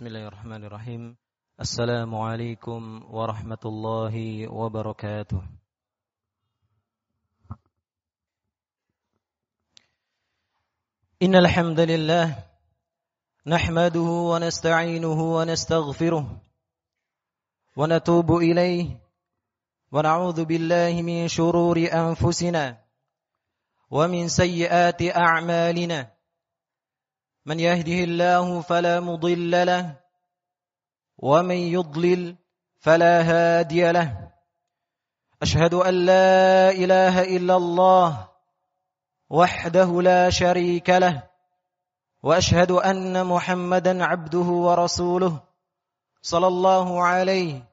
بسم الله الرحمن الرحيم السلام عليكم ورحمة الله وبركاته إن الحمد لله نحمده ونستعينه ونستغفره ونتوب إليه ونعوذ بالله من شرور أنفسنا ومن سيئات أعمالنا من يهده الله فلا مضل له ومن يضلل فلا هادي له. أشهد أن لا إله إلا الله وحده لا شريك له وأشهد أن محمدا عبده ورسوله صلى الله عليه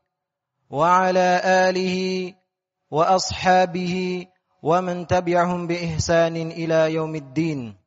وعلى آله وأصحابه ومن تبعهم بإحسان إلى يوم الدين.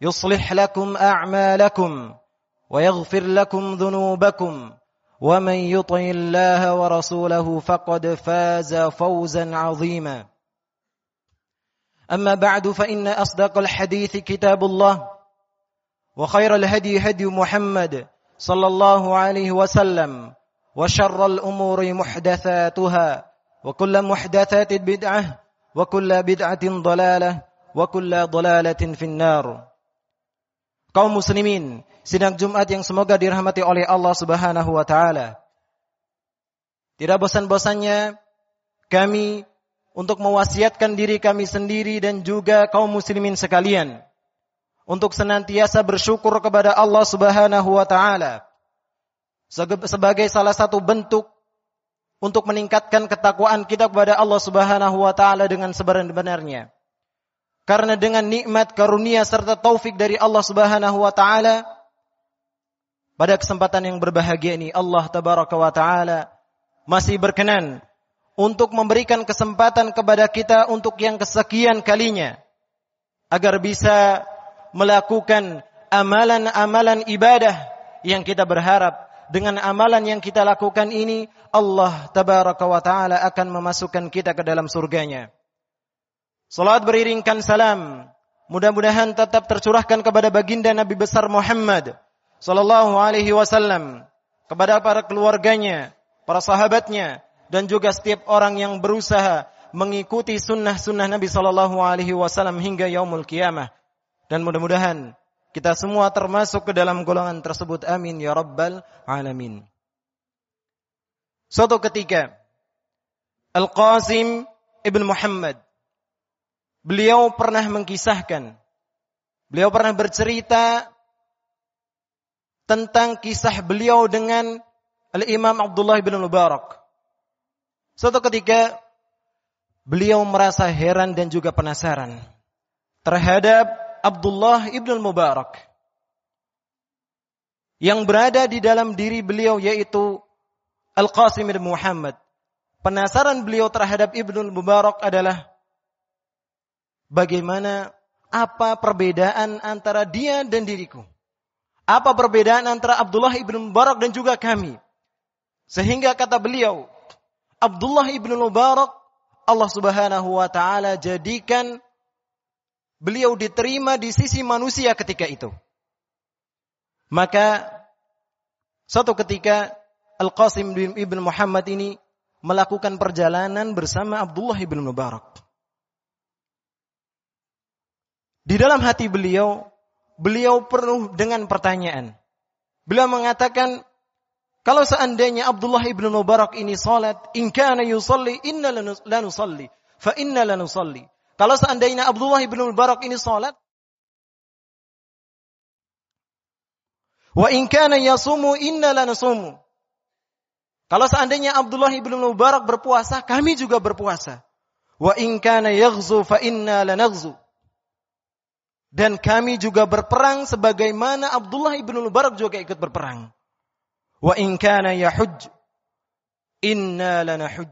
يصلح لكم أعمالكم ويغفر لكم ذنوبكم ومن يطع الله ورسوله فقد فاز فوزا عظيما. أما بعد فإن أصدق الحديث كتاب الله وخير الهدي هدي محمد صلى الله عليه وسلم وشر الأمور محدثاتها وكل محدثات بدعة وكل بدعة ضلالة وكل ضلالة في النار. Kaum muslimin, sidang Jumat yang semoga dirahmati oleh Allah Subhanahu wa taala. Tidak bosan-bosannya kami untuk mewasiatkan diri kami sendiri dan juga kaum muslimin sekalian untuk senantiasa bersyukur kepada Allah Subhanahu wa taala sebagai salah satu bentuk untuk meningkatkan ketakwaan kita kepada Allah Subhanahu wa taala dengan sebenar-benarnya. Karena dengan nikmat karunia serta taufik dari Allah Subhanahu wa taala pada kesempatan yang berbahagia ini Allah tabaraka wa taala masih berkenan untuk memberikan kesempatan kepada kita untuk yang kesekian kalinya agar bisa melakukan amalan-amalan ibadah yang kita berharap dengan amalan yang kita lakukan ini Allah tabaraka wa taala akan memasukkan kita ke dalam surganya. Salat beriringkan salam. Mudah-mudahan tetap tercurahkan kepada baginda Nabi besar Muhammad sallallahu alaihi wasallam, kepada para keluarganya, para sahabatnya dan juga setiap orang yang berusaha mengikuti sunnah-sunnah Nabi sallallahu alaihi wasallam hingga yaumul kiamah. Dan mudah-mudahan kita semua termasuk ke dalam golongan tersebut. Amin ya rabbal alamin. Suatu ketika Al-Qasim Ibn Muhammad Beliau pernah mengkisahkan, beliau pernah bercerita tentang kisah beliau dengan Al-Imam Abdullah bin Mubarak. Suatu ketika beliau merasa heran dan juga penasaran terhadap Abdullah ibn Mubarak yang berada di dalam diri beliau yaitu Al-Qasim bin Muhammad. Penasaran beliau terhadap Ibnu Mubarak adalah bagaimana apa perbedaan antara dia dan diriku. Apa perbedaan antara Abdullah ibn Mubarak dan juga kami. Sehingga kata beliau, Abdullah ibn Mubarak, Allah subhanahu wa ta'ala jadikan beliau diterima di sisi manusia ketika itu. Maka, suatu ketika Al-Qasim ibn Muhammad ini melakukan perjalanan bersama Abdullah ibn Mubarak. Di dalam hati beliau, beliau penuh dengan pertanyaan. Beliau mengatakan, kalau seandainya Abdullah ibn Mubarak ini salat, in kana yusalli, inna lanusalli, fa inna lanusalli. Kalau seandainya Abdullah ibn Mubarak ini salat, wa in kana yasumu, inna lanusumu. Kalau seandainya Abdullah ibn Mubarak berpuasa, kami juga berpuasa. Wa in kana yaghzu fa inna lanaghzu. Dan kami juga berperang sebagaimana Abdullah ibn Mubarak juga ikut berperang. Wa in kana yahuj inna lanahuj.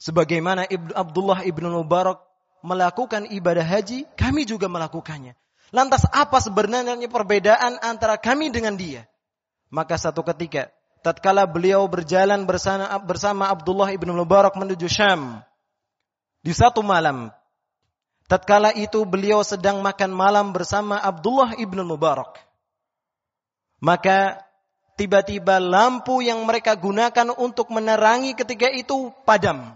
Sebagaimana Ibnu Abdullah ibn Mubarak melakukan ibadah haji, kami juga melakukannya. Lantas apa sebenarnya perbedaan antara kami dengan dia? Maka satu ketika, tatkala beliau berjalan bersama, bersama Abdullah ibn Mubarak menuju Syam, di satu malam, tatkala itu beliau sedang makan malam bersama Abdullah ibn Mubarak. Maka tiba-tiba lampu yang mereka gunakan untuk menerangi ketika itu padam.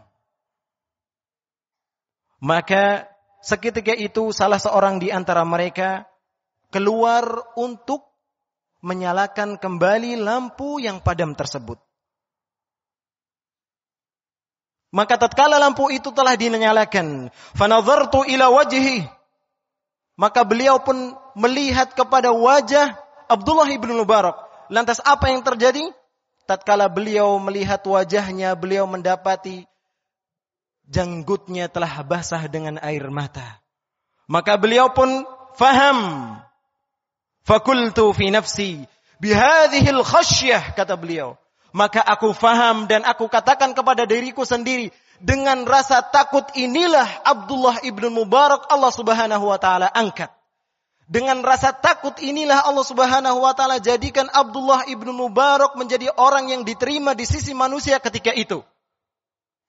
Maka seketika itu salah seorang di antara mereka keluar untuk menyalakan kembali lampu yang padam tersebut. Maka tatkala lampu itu telah dinyalakan, fanadhartu ila wajhi, maka beliau pun melihat kepada wajah Abdullah ibn Mubarak. Lantas apa yang terjadi? Tatkala beliau melihat wajahnya, beliau mendapati janggutnya telah basah dengan air mata. Maka beliau pun faham. Fakultu fi nafsi bihadhil khasyah kata beliau. Maka aku faham dan aku katakan kepada diriku sendiri dengan rasa takut inilah Abdullah ibnu Mubarak Allah Subhanahu wa taala angkat. Dengan rasa takut inilah Allah Subhanahu wa taala jadikan Abdullah ibnu Mubarak menjadi orang yang diterima di sisi manusia ketika itu.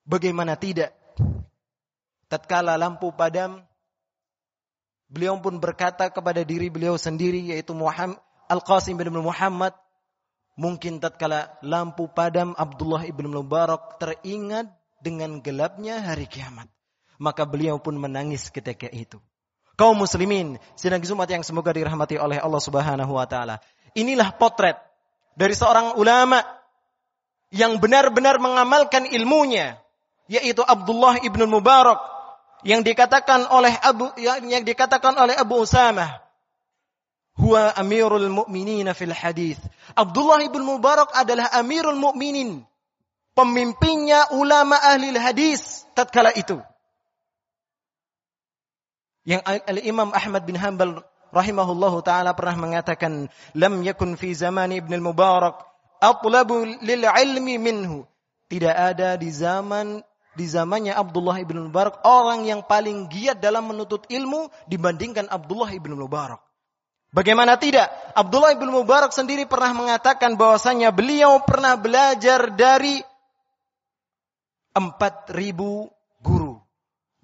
Bagaimana tidak? tatkala lampu padam, beliau pun berkata kepada diri beliau sendiri yaitu Muhammad Al-Qasim bin Muhammad, mungkin tatkala lampu padam Abdullah ibn Mubarak teringat dengan gelapnya hari kiamat. Maka beliau pun menangis ketika itu. Kaum muslimin, sidang Jumat yang semoga dirahmati oleh Allah Subhanahu wa taala. Inilah potret dari seorang ulama yang benar-benar mengamalkan ilmunya, yaitu Abdullah ibn Mubarak yang dikatakan oleh Abu yang, dikatakan oleh Abu Usamah huwa amirul mu'minin fil hadis. Abdullah ibn Mubarak adalah amirul mu'minin. Pemimpinnya ulama ahli hadis tatkala itu. Yang Al-Imam Ahmad bin Hanbal rahimahullahu taala pernah mengatakan, "Lam yakun fi zaman Ibn al-Mubarak atlabu lil ilmi minhu." Tidak ada di zaman di zamannya Abdullah ibn Mubarak orang yang paling giat dalam menuntut ilmu dibandingkan Abdullah ibn Mubarak. Bagaimana tidak? Abdullah ibn Mubarak sendiri pernah mengatakan bahwasanya beliau pernah belajar dari 4000 guru.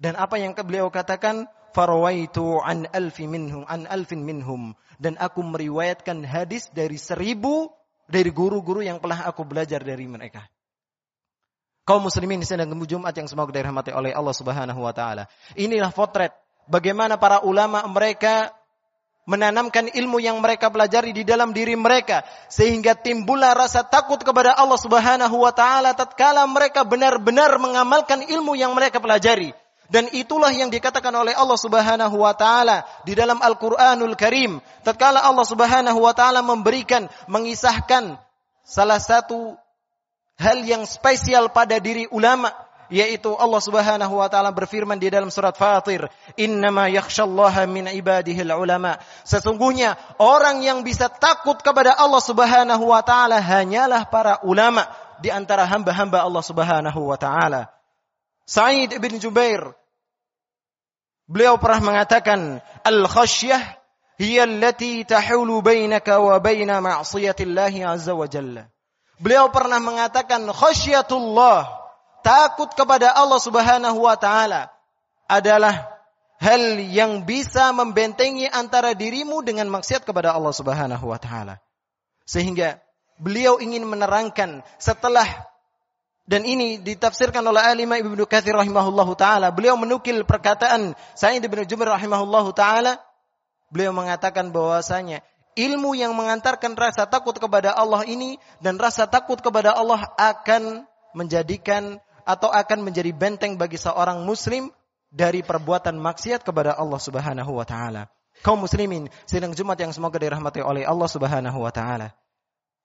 Dan apa yang beliau katakan? Farawaitu an alfi minhum an alfin minhum dan aku meriwayatkan hadis dari seribu dari guru-guru yang telah aku belajar dari mereka kaum muslimin di sedang Jumat yang semoga dirahmati oleh Allah Subhanahu wa taala. Inilah potret bagaimana para ulama mereka menanamkan ilmu yang mereka pelajari di dalam diri mereka sehingga timbullah rasa takut kepada Allah Subhanahu wa taala tatkala mereka benar-benar mengamalkan ilmu yang mereka pelajari. Dan itulah yang dikatakan oleh Allah Subhanahu wa taala di dalam Al-Qur'anul Karim. Tatkala Allah Subhanahu wa taala memberikan mengisahkan salah satu hal yang spesial pada diri ulama yaitu Allah Subhanahu wa taala berfirman di dalam surat Fatir, "Innama yakhsyallaha min ibadihil ulama." Sesungguhnya orang yang bisa takut kepada Allah Subhanahu wa taala hanyalah para ulama di antara hamba-hamba Allah Subhanahu wa taala. Sa'id bin Jubair beliau pernah mengatakan, "Al-khasyah hiya allati tahulu bainaka wa baina azza wa jalla." Beliau pernah mengatakan khasyatullah, takut kepada Allah Subhanahu wa taala adalah hal yang bisa membentengi antara dirimu dengan maksiat kepada Allah Subhanahu wa taala. Sehingga beliau ingin menerangkan setelah dan ini ditafsirkan oleh Alimah Ibnu Katsir rahimahullahu taala. Beliau menukil perkataan Sa'id bin Jubair rahimahullahu taala. Beliau mengatakan bahwasanya ilmu yang mengantarkan rasa takut kepada Allah ini dan rasa takut kepada Allah akan menjadikan atau akan menjadi benteng bagi seorang muslim dari perbuatan maksiat kepada Allah Subhanahu wa taala. Kaum muslimin, sidang Jumat yang semoga dirahmati oleh Allah Subhanahu wa taala.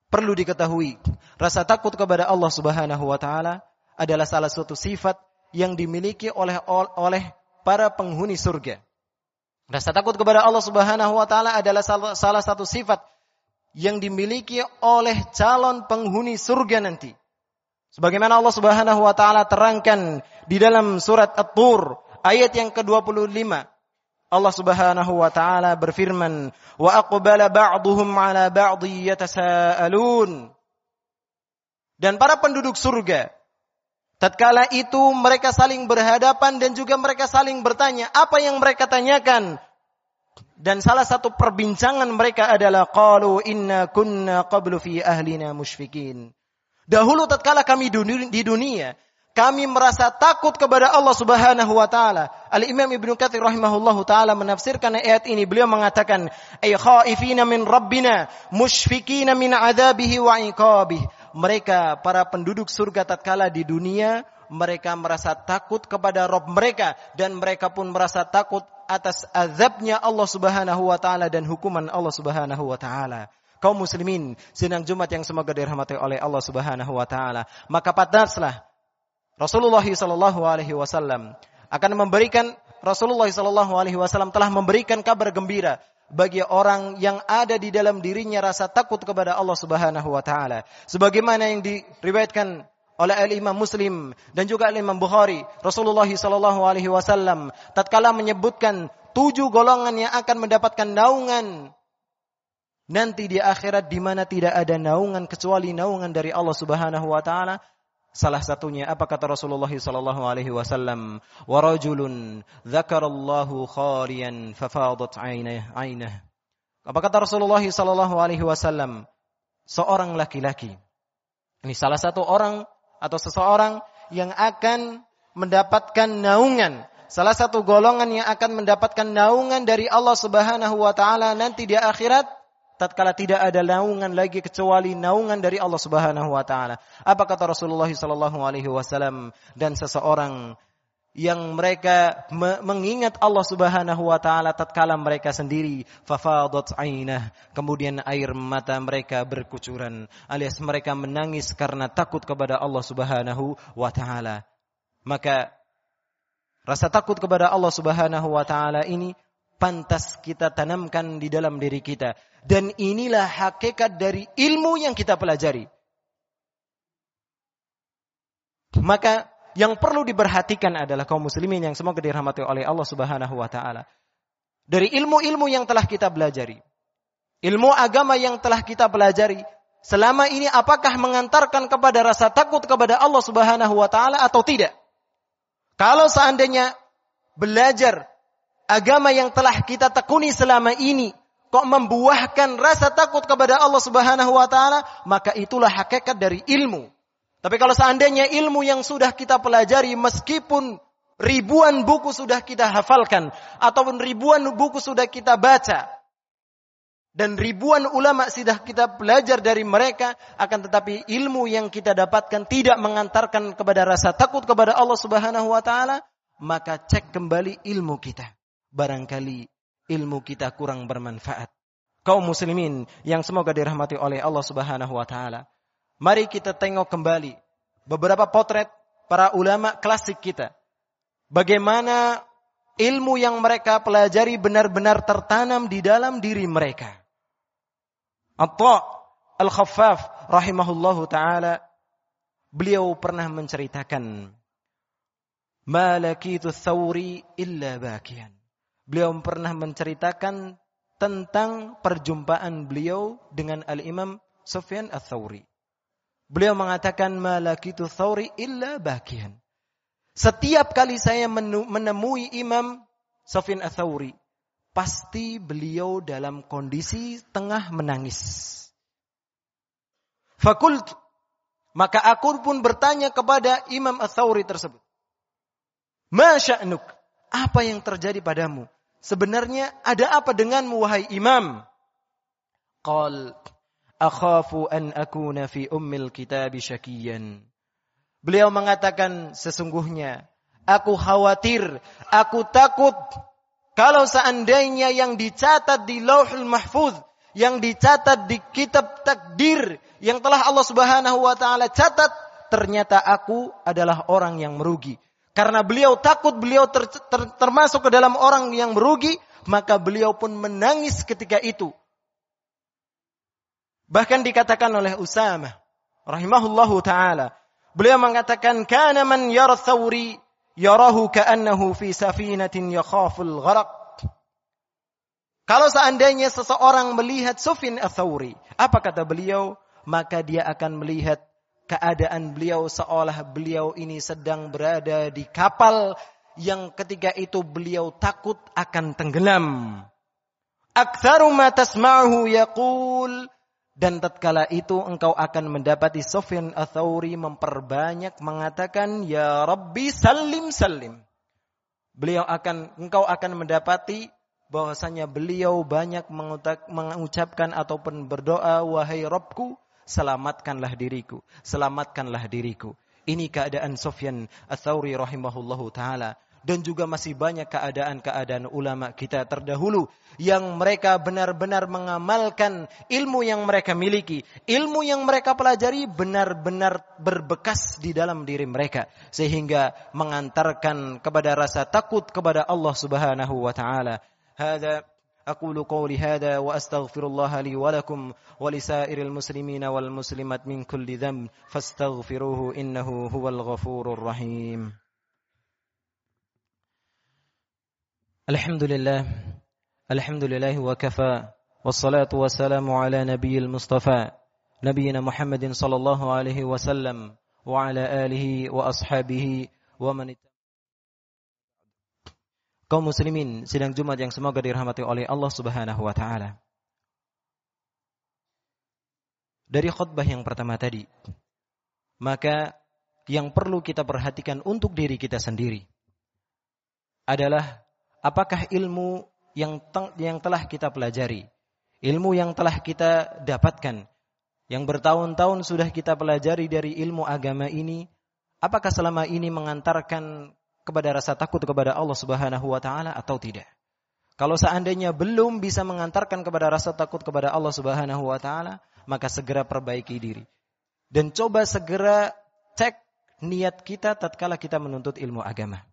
Perlu diketahui, rasa takut kepada Allah Subhanahu wa taala adalah salah satu sifat yang dimiliki oleh oleh para penghuni surga. Rasa takut kepada Allah Subhanahu wa taala adalah salah satu sifat yang dimiliki oleh calon penghuni surga nanti. Sebagaimana Allah Subhanahu wa taala terangkan di dalam surat At-Tur ayat yang ke-25. Allah Subhanahu wa taala berfirman, "Wa aqbala ba'dhum 'ala ba'dhi yatasaalun." Dan para penduduk surga Tatkala itu mereka saling berhadapan dan juga mereka saling bertanya apa yang mereka tanyakan. Dan salah satu perbincangan mereka adalah qalu inna kunna qablu fi ahlina musyfikin. Dahulu tatkala kami di dunia, kami merasa takut kepada Allah Subhanahu wa taala. Al-Imam Ibnu Katsir rahimahullahu taala menafsirkan ayat ini. Beliau mengatakan, "Ay khaifina min rabbina, musyfikina min adabihi wa iqabih." mereka para penduduk surga tatkala di dunia mereka merasa takut kepada Rob mereka dan mereka pun merasa takut atas azabnya Allah Subhanahu wa taala dan hukuman Allah Subhanahu wa taala. Kaum muslimin, sidang Jumat yang semoga dirahmati oleh Allah Subhanahu wa taala. Maka pantaslah Rasulullah sallallahu alaihi wasallam akan memberikan Rasulullah sallallahu alaihi wasallam telah memberikan kabar gembira bagi orang yang ada di dalam dirinya rasa takut kepada Allah Subhanahu wa taala. Sebagaimana yang diriwayatkan oleh Al-Imam Muslim dan juga Al-Imam Bukhari, Rasulullah sallallahu alaihi wasallam tatkala menyebutkan tujuh golongan yang akan mendapatkan naungan nanti di akhirat di mana tidak ada naungan kecuali naungan dari Allah Subhanahu wa taala Salah satunya apa kata Rasulullah sallallahu alaihi wasallam, "Wa rajulun dzakarallahu khaliyan fafadat 'ainah." Apa kata Rasulullah sallallahu alaihi wasallam? Seorang laki-laki. Ini salah satu orang atau seseorang yang akan mendapatkan naungan salah satu golongan yang akan mendapatkan naungan dari Allah Subhanahu wa taala nanti di akhirat tatkala tidak ada naungan lagi kecuali naungan dari Allah Subhanahu wa taala. Apa kata Rasulullah sallallahu alaihi wasallam dan seseorang yang mereka mengingat Allah Subhanahu wa taala tatkala mereka sendiri? Fafadat ainah. Kemudian air mata mereka berkucuran. Alias mereka menangis karena takut kepada Allah Subhanahu wa taala. Maka rasa takut kepada Allah Subhanahu wa taala ini pantas kita tanamkan di dalam diri kita. Dan inilah hakikat dari ilmu yang kita pelajari. Maka yang perlu diperhatikan adalah kaum muslimin yang semoga dirahmati oleh Allah Subhanahu wa taala. Dari ilmu-ilmu yang telah kita pelajari. Ilmu agama yang telah kita pelajari selama ini apakah mengantarkan kepada rasa takut kepada Allah Subhanahu wa taala atau tidak? Kalau seandainya belajar agama yang telah kita tekuni selama ini kok membuahkan rasa takut kepada Allah Subhanahu wa taala, maka itulah hakikat dari ilmu. Tapi kalau seandainya ilmu yang sudah kita pelajari meskipun ribuan buku sudah kita hafalkan ataupun ribuan buku sudah kita baca dan ribuan ulama sudah kita belajar dari mereka akan tetapi ilmu yang kita dapatkan tidak mengantarkan kepada rasa takut kepada Allah Subhanahu wa taala, maka cek kembali ilmu kita barangkali ilmu kita kurang bermanfaat. Kaum muslimin yang semoga dirahmati oleh Allah Subhanahu wa taala. Mari kita tengok kembali beberapa potret para ulama klasik kita. Bagaimana ilmu yang mereka pelajari benar-benar tertanam di dalam diri mereka. Atta Al-Khaffaf rahimahullahu taala beliau pernah menceritakan Malakitu thawri illa bakian beliau pernah menceritakan tentang perjumpaan beliau dengan Al-Imam Sufyan Ats-Tsauri. Beliau mengatakan malakitu tsauri illa bakian. Setiap kali saya menemui Imam Sufyan Ats-Tsauri, pasti beliau dalam kondisi tengah menangis. Fakult maka aku pun bertanya kepada Imam Ats-Tsauri tersebut. Ma sya'nuk? Apa yang terjadi padamu? Sebenarnya ada apa denganmu wahai imam? Qal akhafu an akuna fi ummil kitab syakiyan. Beliau mengatakan sesungguhnya aku khawatir, aku takut kalau seandainya yang dicatat di Lauhul Mahfuz, yang dicatat di kitab takdir yang telah Allah Subhanahu wa taala catat, ternyata aku adalah orang yang merugi. Karena beliau takut beliau ter, ter, termasuk ke dalam orang yang merugi, maka beliau pun menangis ketika itu. Bahkan dikatakan oleh Usama rahimahullahu taala, beliau mengatakan kana man yara thawri yarahu ka'annahu fi safinatin yakhaful gharaq. Kalau seandainya seseorang melihat Sufin Ats-Tsauri, apa kata beliau? Maka dia akan melihat keadaan beliau seolah beliau ini sedang berada di kapal yang ketika itu beliau takut akan tenggelam. Aktsaru ma tasma'uhu yaqul dan tatkala itu engkau akan mendapati Sufyan Atsauri memperbanyak mengatakan ya Rabbi salim salim. Beliau akan engkau akan mendapati bahwasanya beliau banyak mengucapkan ataupun berdoa wahai Rabbku selamatkanlah diriku selamatkanlah diriku. Ini keadaan Sufyan Atsauri rahimahullahu taala dan juga masih banyak keadaan-keadaan ulama kita terdahulu yang mereka benar-benar mengamalkan ilmu yang mereka miliki, ilmu yang mereka pelajari benar-benar berbekas di dalam diri mereka sehingga mengantarkan kepada rasa takut kepada Allah Subhanahu wa taala. Hada أقول قولي هذا وأستغفر الله لي ولكم ولسائر المسلمين والمسلمات من كل ذنب فاستغفروه إنه هو الغفور الرحيم. الحمد لله الحمد لله وكفى والصلاة والسلام على نبي المصطفى نبينا محمد صلى الله عليه وسلم وعلى آله وأصحابه ومن kaum muslimin sidang Jumat yang semoga dirahmati oleh Allah Subhanahu wa taala. Dari khutbah yang pertama tadi, maka yang perlu kita perhatikan untuk diri kita sendiri adalah apakah ilmu yang yang telah kita pelajari, ilmu yang telah kita dapatkan, yang bertahun-tahun sudah kita pelajari dari ilmu agama ini, apakah selama ini mengantarkan kepada rasa takut kepada Allah Subhanahu wa taala atau tidak? Kalau seandainya belum bisa mengantarkan kepada rasa takut kepada Allah Subhanahu wa taala, maka segera perbaiki diri. Dan coba segera cek niat kita tatkala kita menuntut ilmu agama.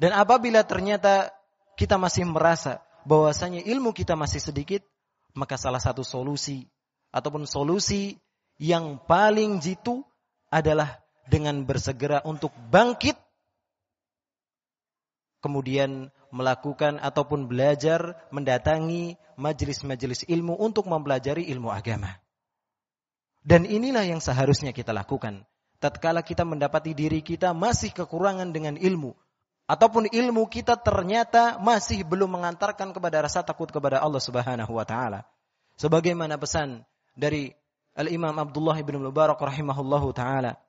Dan apabila ternyata kita masih merasa bahwasanya ilmu kita masih sedikit, maka salah satu solusi ataupun solusi yang paling jitu adalah dengan bersegera untuk bangkit kemudian melakukan ataupun belajar mendatangi majelis-majelis ilmu untuk mempelajari ilmu agama. Dan inilah yang seharusnya kita lakukan. Tatkala kita mendapati diri kita masih kekurangan dengan ilmu, ataupun ilmu kita ternyata masih belum mengantarkan kepada rasa takut kepada Allah Subhanahu wa taala. Sebagaimana pesan dari Al-Imam Abdullah bin Mubarak rahimahullahu taala.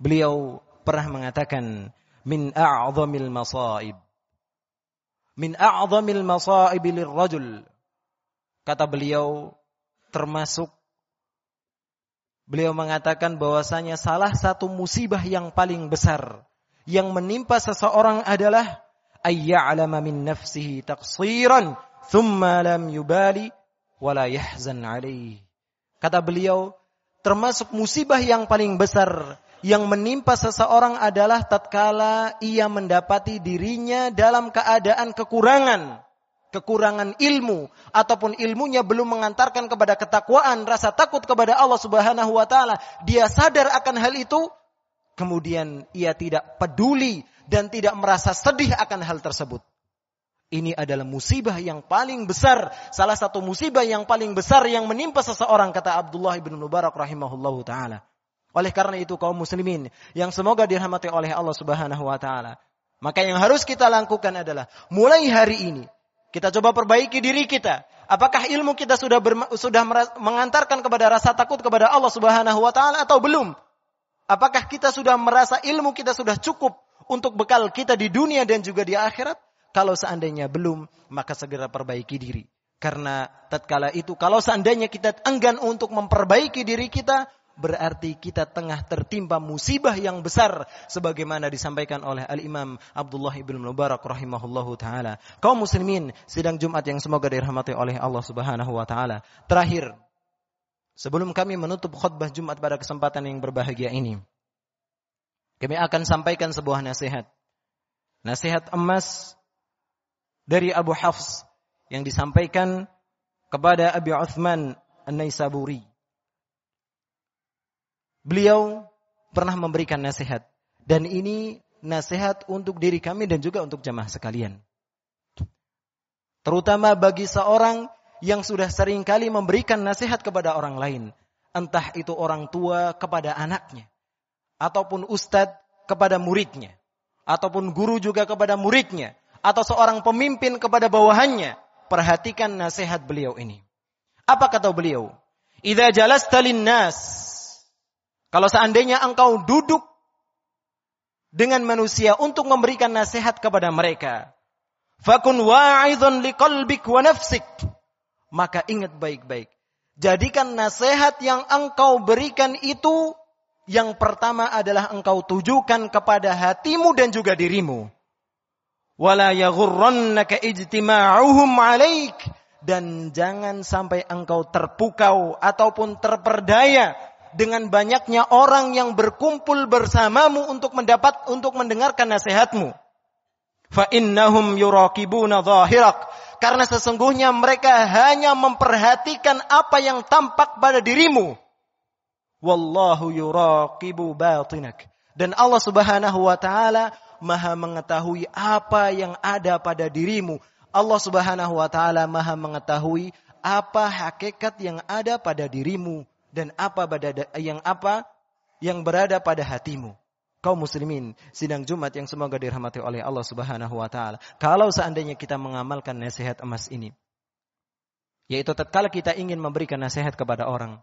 Beliau pernah mengatakan min a'zamil masaib min a'zamil masaib lirrajul kata beliau termasuk beliau mengatakan bahwasanya salah satu musibah yang paling besar yang menimpa seseorang adalah ayya'lama min nafsihi taqsiran thumma lam yubali wala yahzan alaih. Kata beliau, termasuk musibah yang paling besar yang menimpa seseorang adalah tatkala ia mendapati dirinya dalam keadaan kekurangan, kekurangan ilmu ataupun ilmunya belum mengantarkan kepada ketakwaan, rasa takut kepada Allah Subhanahu wa taala. Dia sadar akan hal itu, kemudian ia tidak peduli dan tidak merasa sedih akan hal tersebut. Ini adalah musibah yang paling besar, salah satu musibah yang paling besar yang menimpa seseorang kata Abdullah bin Mubarak rahimahullahu taala. Oleh karena itu kaum muslimin yang semoga dirahmati oleh Allah Subhanahu wa taala, maka yang harus kita lakukan adalah mulai hari ini kita coba perbaiki diri kita. Apakah ilmu kita sudah sudah mengantarkan kepada rasa takut kepada Allah Subhanahu wa taala atau belum? Apakah kita sudah merasa ilmu kita sudah cukup untuk bekal kita di dunia dan juga di akhirat? Kalau seandainya belum, maka segera perbaiki diri. Karena tatkala itu, kalau seandainya kita enggan untuk memperbaiki diri kita, berarti kita tengah tertimpa musibah yang besar sebagaimana disampaikan oleh Al-Imam Abdullah ibn Mubarak rahimahullahu taala. Kaum muslimin sidang Jumat yang semoga dirahmati oleh Allah Subhanahu wa taala. Terakhir, Sebelum kami menutup khutbah Jumat pada kesempatan yang berbahagia ini, kami akan sampaikan sebuah nasihat. Nasihat emas dari Abu Hafs yang disampaikan kepada Abi Uthman An-Naisaburi. Beliau pernah memberikan nasihat dan ini nasihat untuk diri kami dan juga untuk jamaah sekalian. Terutama bagi seorang yang sudah sering kali memberikan nasihat kepada orang lain. Entah itu orang tua kepada anaknya. Ataupun ustadz kepada muridnya. Ataupun guru juga kepada muridnya. Atau seorang pemimpin kepada bawahannya. Perhatikan nasihat beliau ini. Apa kata beliau? Idza jalasta nas. Kalau seandainya engkau duduk dengan manusia untuk memberikan nasihat kepada mereka, Fakun liqalbik wa nafsik. Maka ingat baik-baik. Jadikan nasihat yang engkau berikan itu yang pertama adalah engkau tujukan kepada hatimu dan juga dirimu. Wala yaghurrannaka ijtima'uhum 'alaik dan jangan sampai engkau terpukau ataupun terperdaya dengan banyaknya orang yang berkumpul bersamamu untuk mendapat untuk mendengarkan nasihatmu. Fa innahum zahirak. Karena sesungguhnya mereka hanya memperhatikan apa yang tampak pada dirimu. Wallahu yuraqibu batinak. Dan Allah Subhanahu wa taala maha mengetahui apa yang ada pada dirimu. Allah Subhanahu wa taala maha mengetahui apa hakikat yang ada pada dirimu dan apa yang apa yang berada pada hatimu kaum muslimin sidang Jumat yang semoga dirahmati oleh Allah Subhanahu wa taala. Kalau seandainya kita mengamalkan nasihat emas ini yaitu tatkala kita ingin memberikan nasihat kepada orang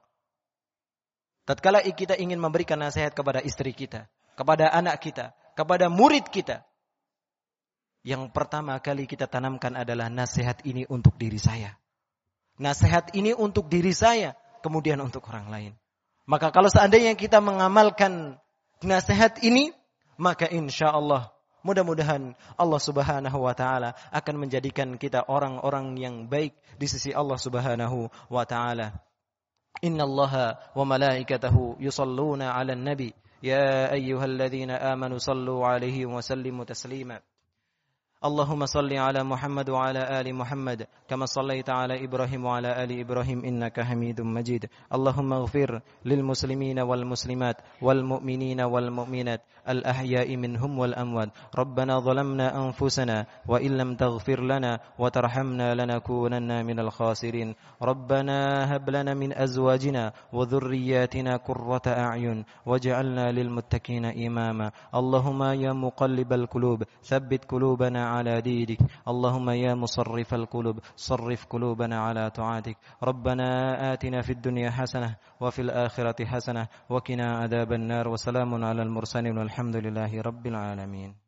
tatkala kita ingin memberikan nasihat kepada istri kita, kepada anak kita, kepada murid kita yang pertama kali kita tanamkan adalah nasihat ini untuk diri saya. Nasihat ini untuk diri saya, kemudian untuk orang lain. Maka kalau seandainya kita mengamalkan nasihat ini, maka insya Allah mudah-mudahan Allah Subhanahu wa taala akan menjadikan kita orang-orang yang baik di sisi Allah Subhanahu wa taala. Inna Allah wa malaikatahu yusalluna 'alan nabi ya ayyuhalladzina amanu sallu 'alaihi wa sallimu taslima. اللهم صل على محمد وعلى آل محمد كما صليت على إبراهيم وعلى آل إبراهيم إنك حميد مجيد. اللهم اغفر للمسلمين والمسلمات والمؤمنين والمؤمنات الأحياء منهم والأموات. ربنا ظلمنا أنفسنا وإن لم تغفر لنا وترحمنا لنكونن من الخاسرين. ربنا هب لنا من أزواجنا وذرياتنا قرة أعين واجعلنا للمتقين إماما. اللهم يا مقلب القلوب ثبت قلوبنا على دينك اللهم يا مصرف القلوب صرف قلوبنا على طاعتك. ربنا آتنا في الدنيا حسنة وفي الآخرة حسنة وقنا عذاب النار. وسلام على المرسلين والحمد لله رب العالمين.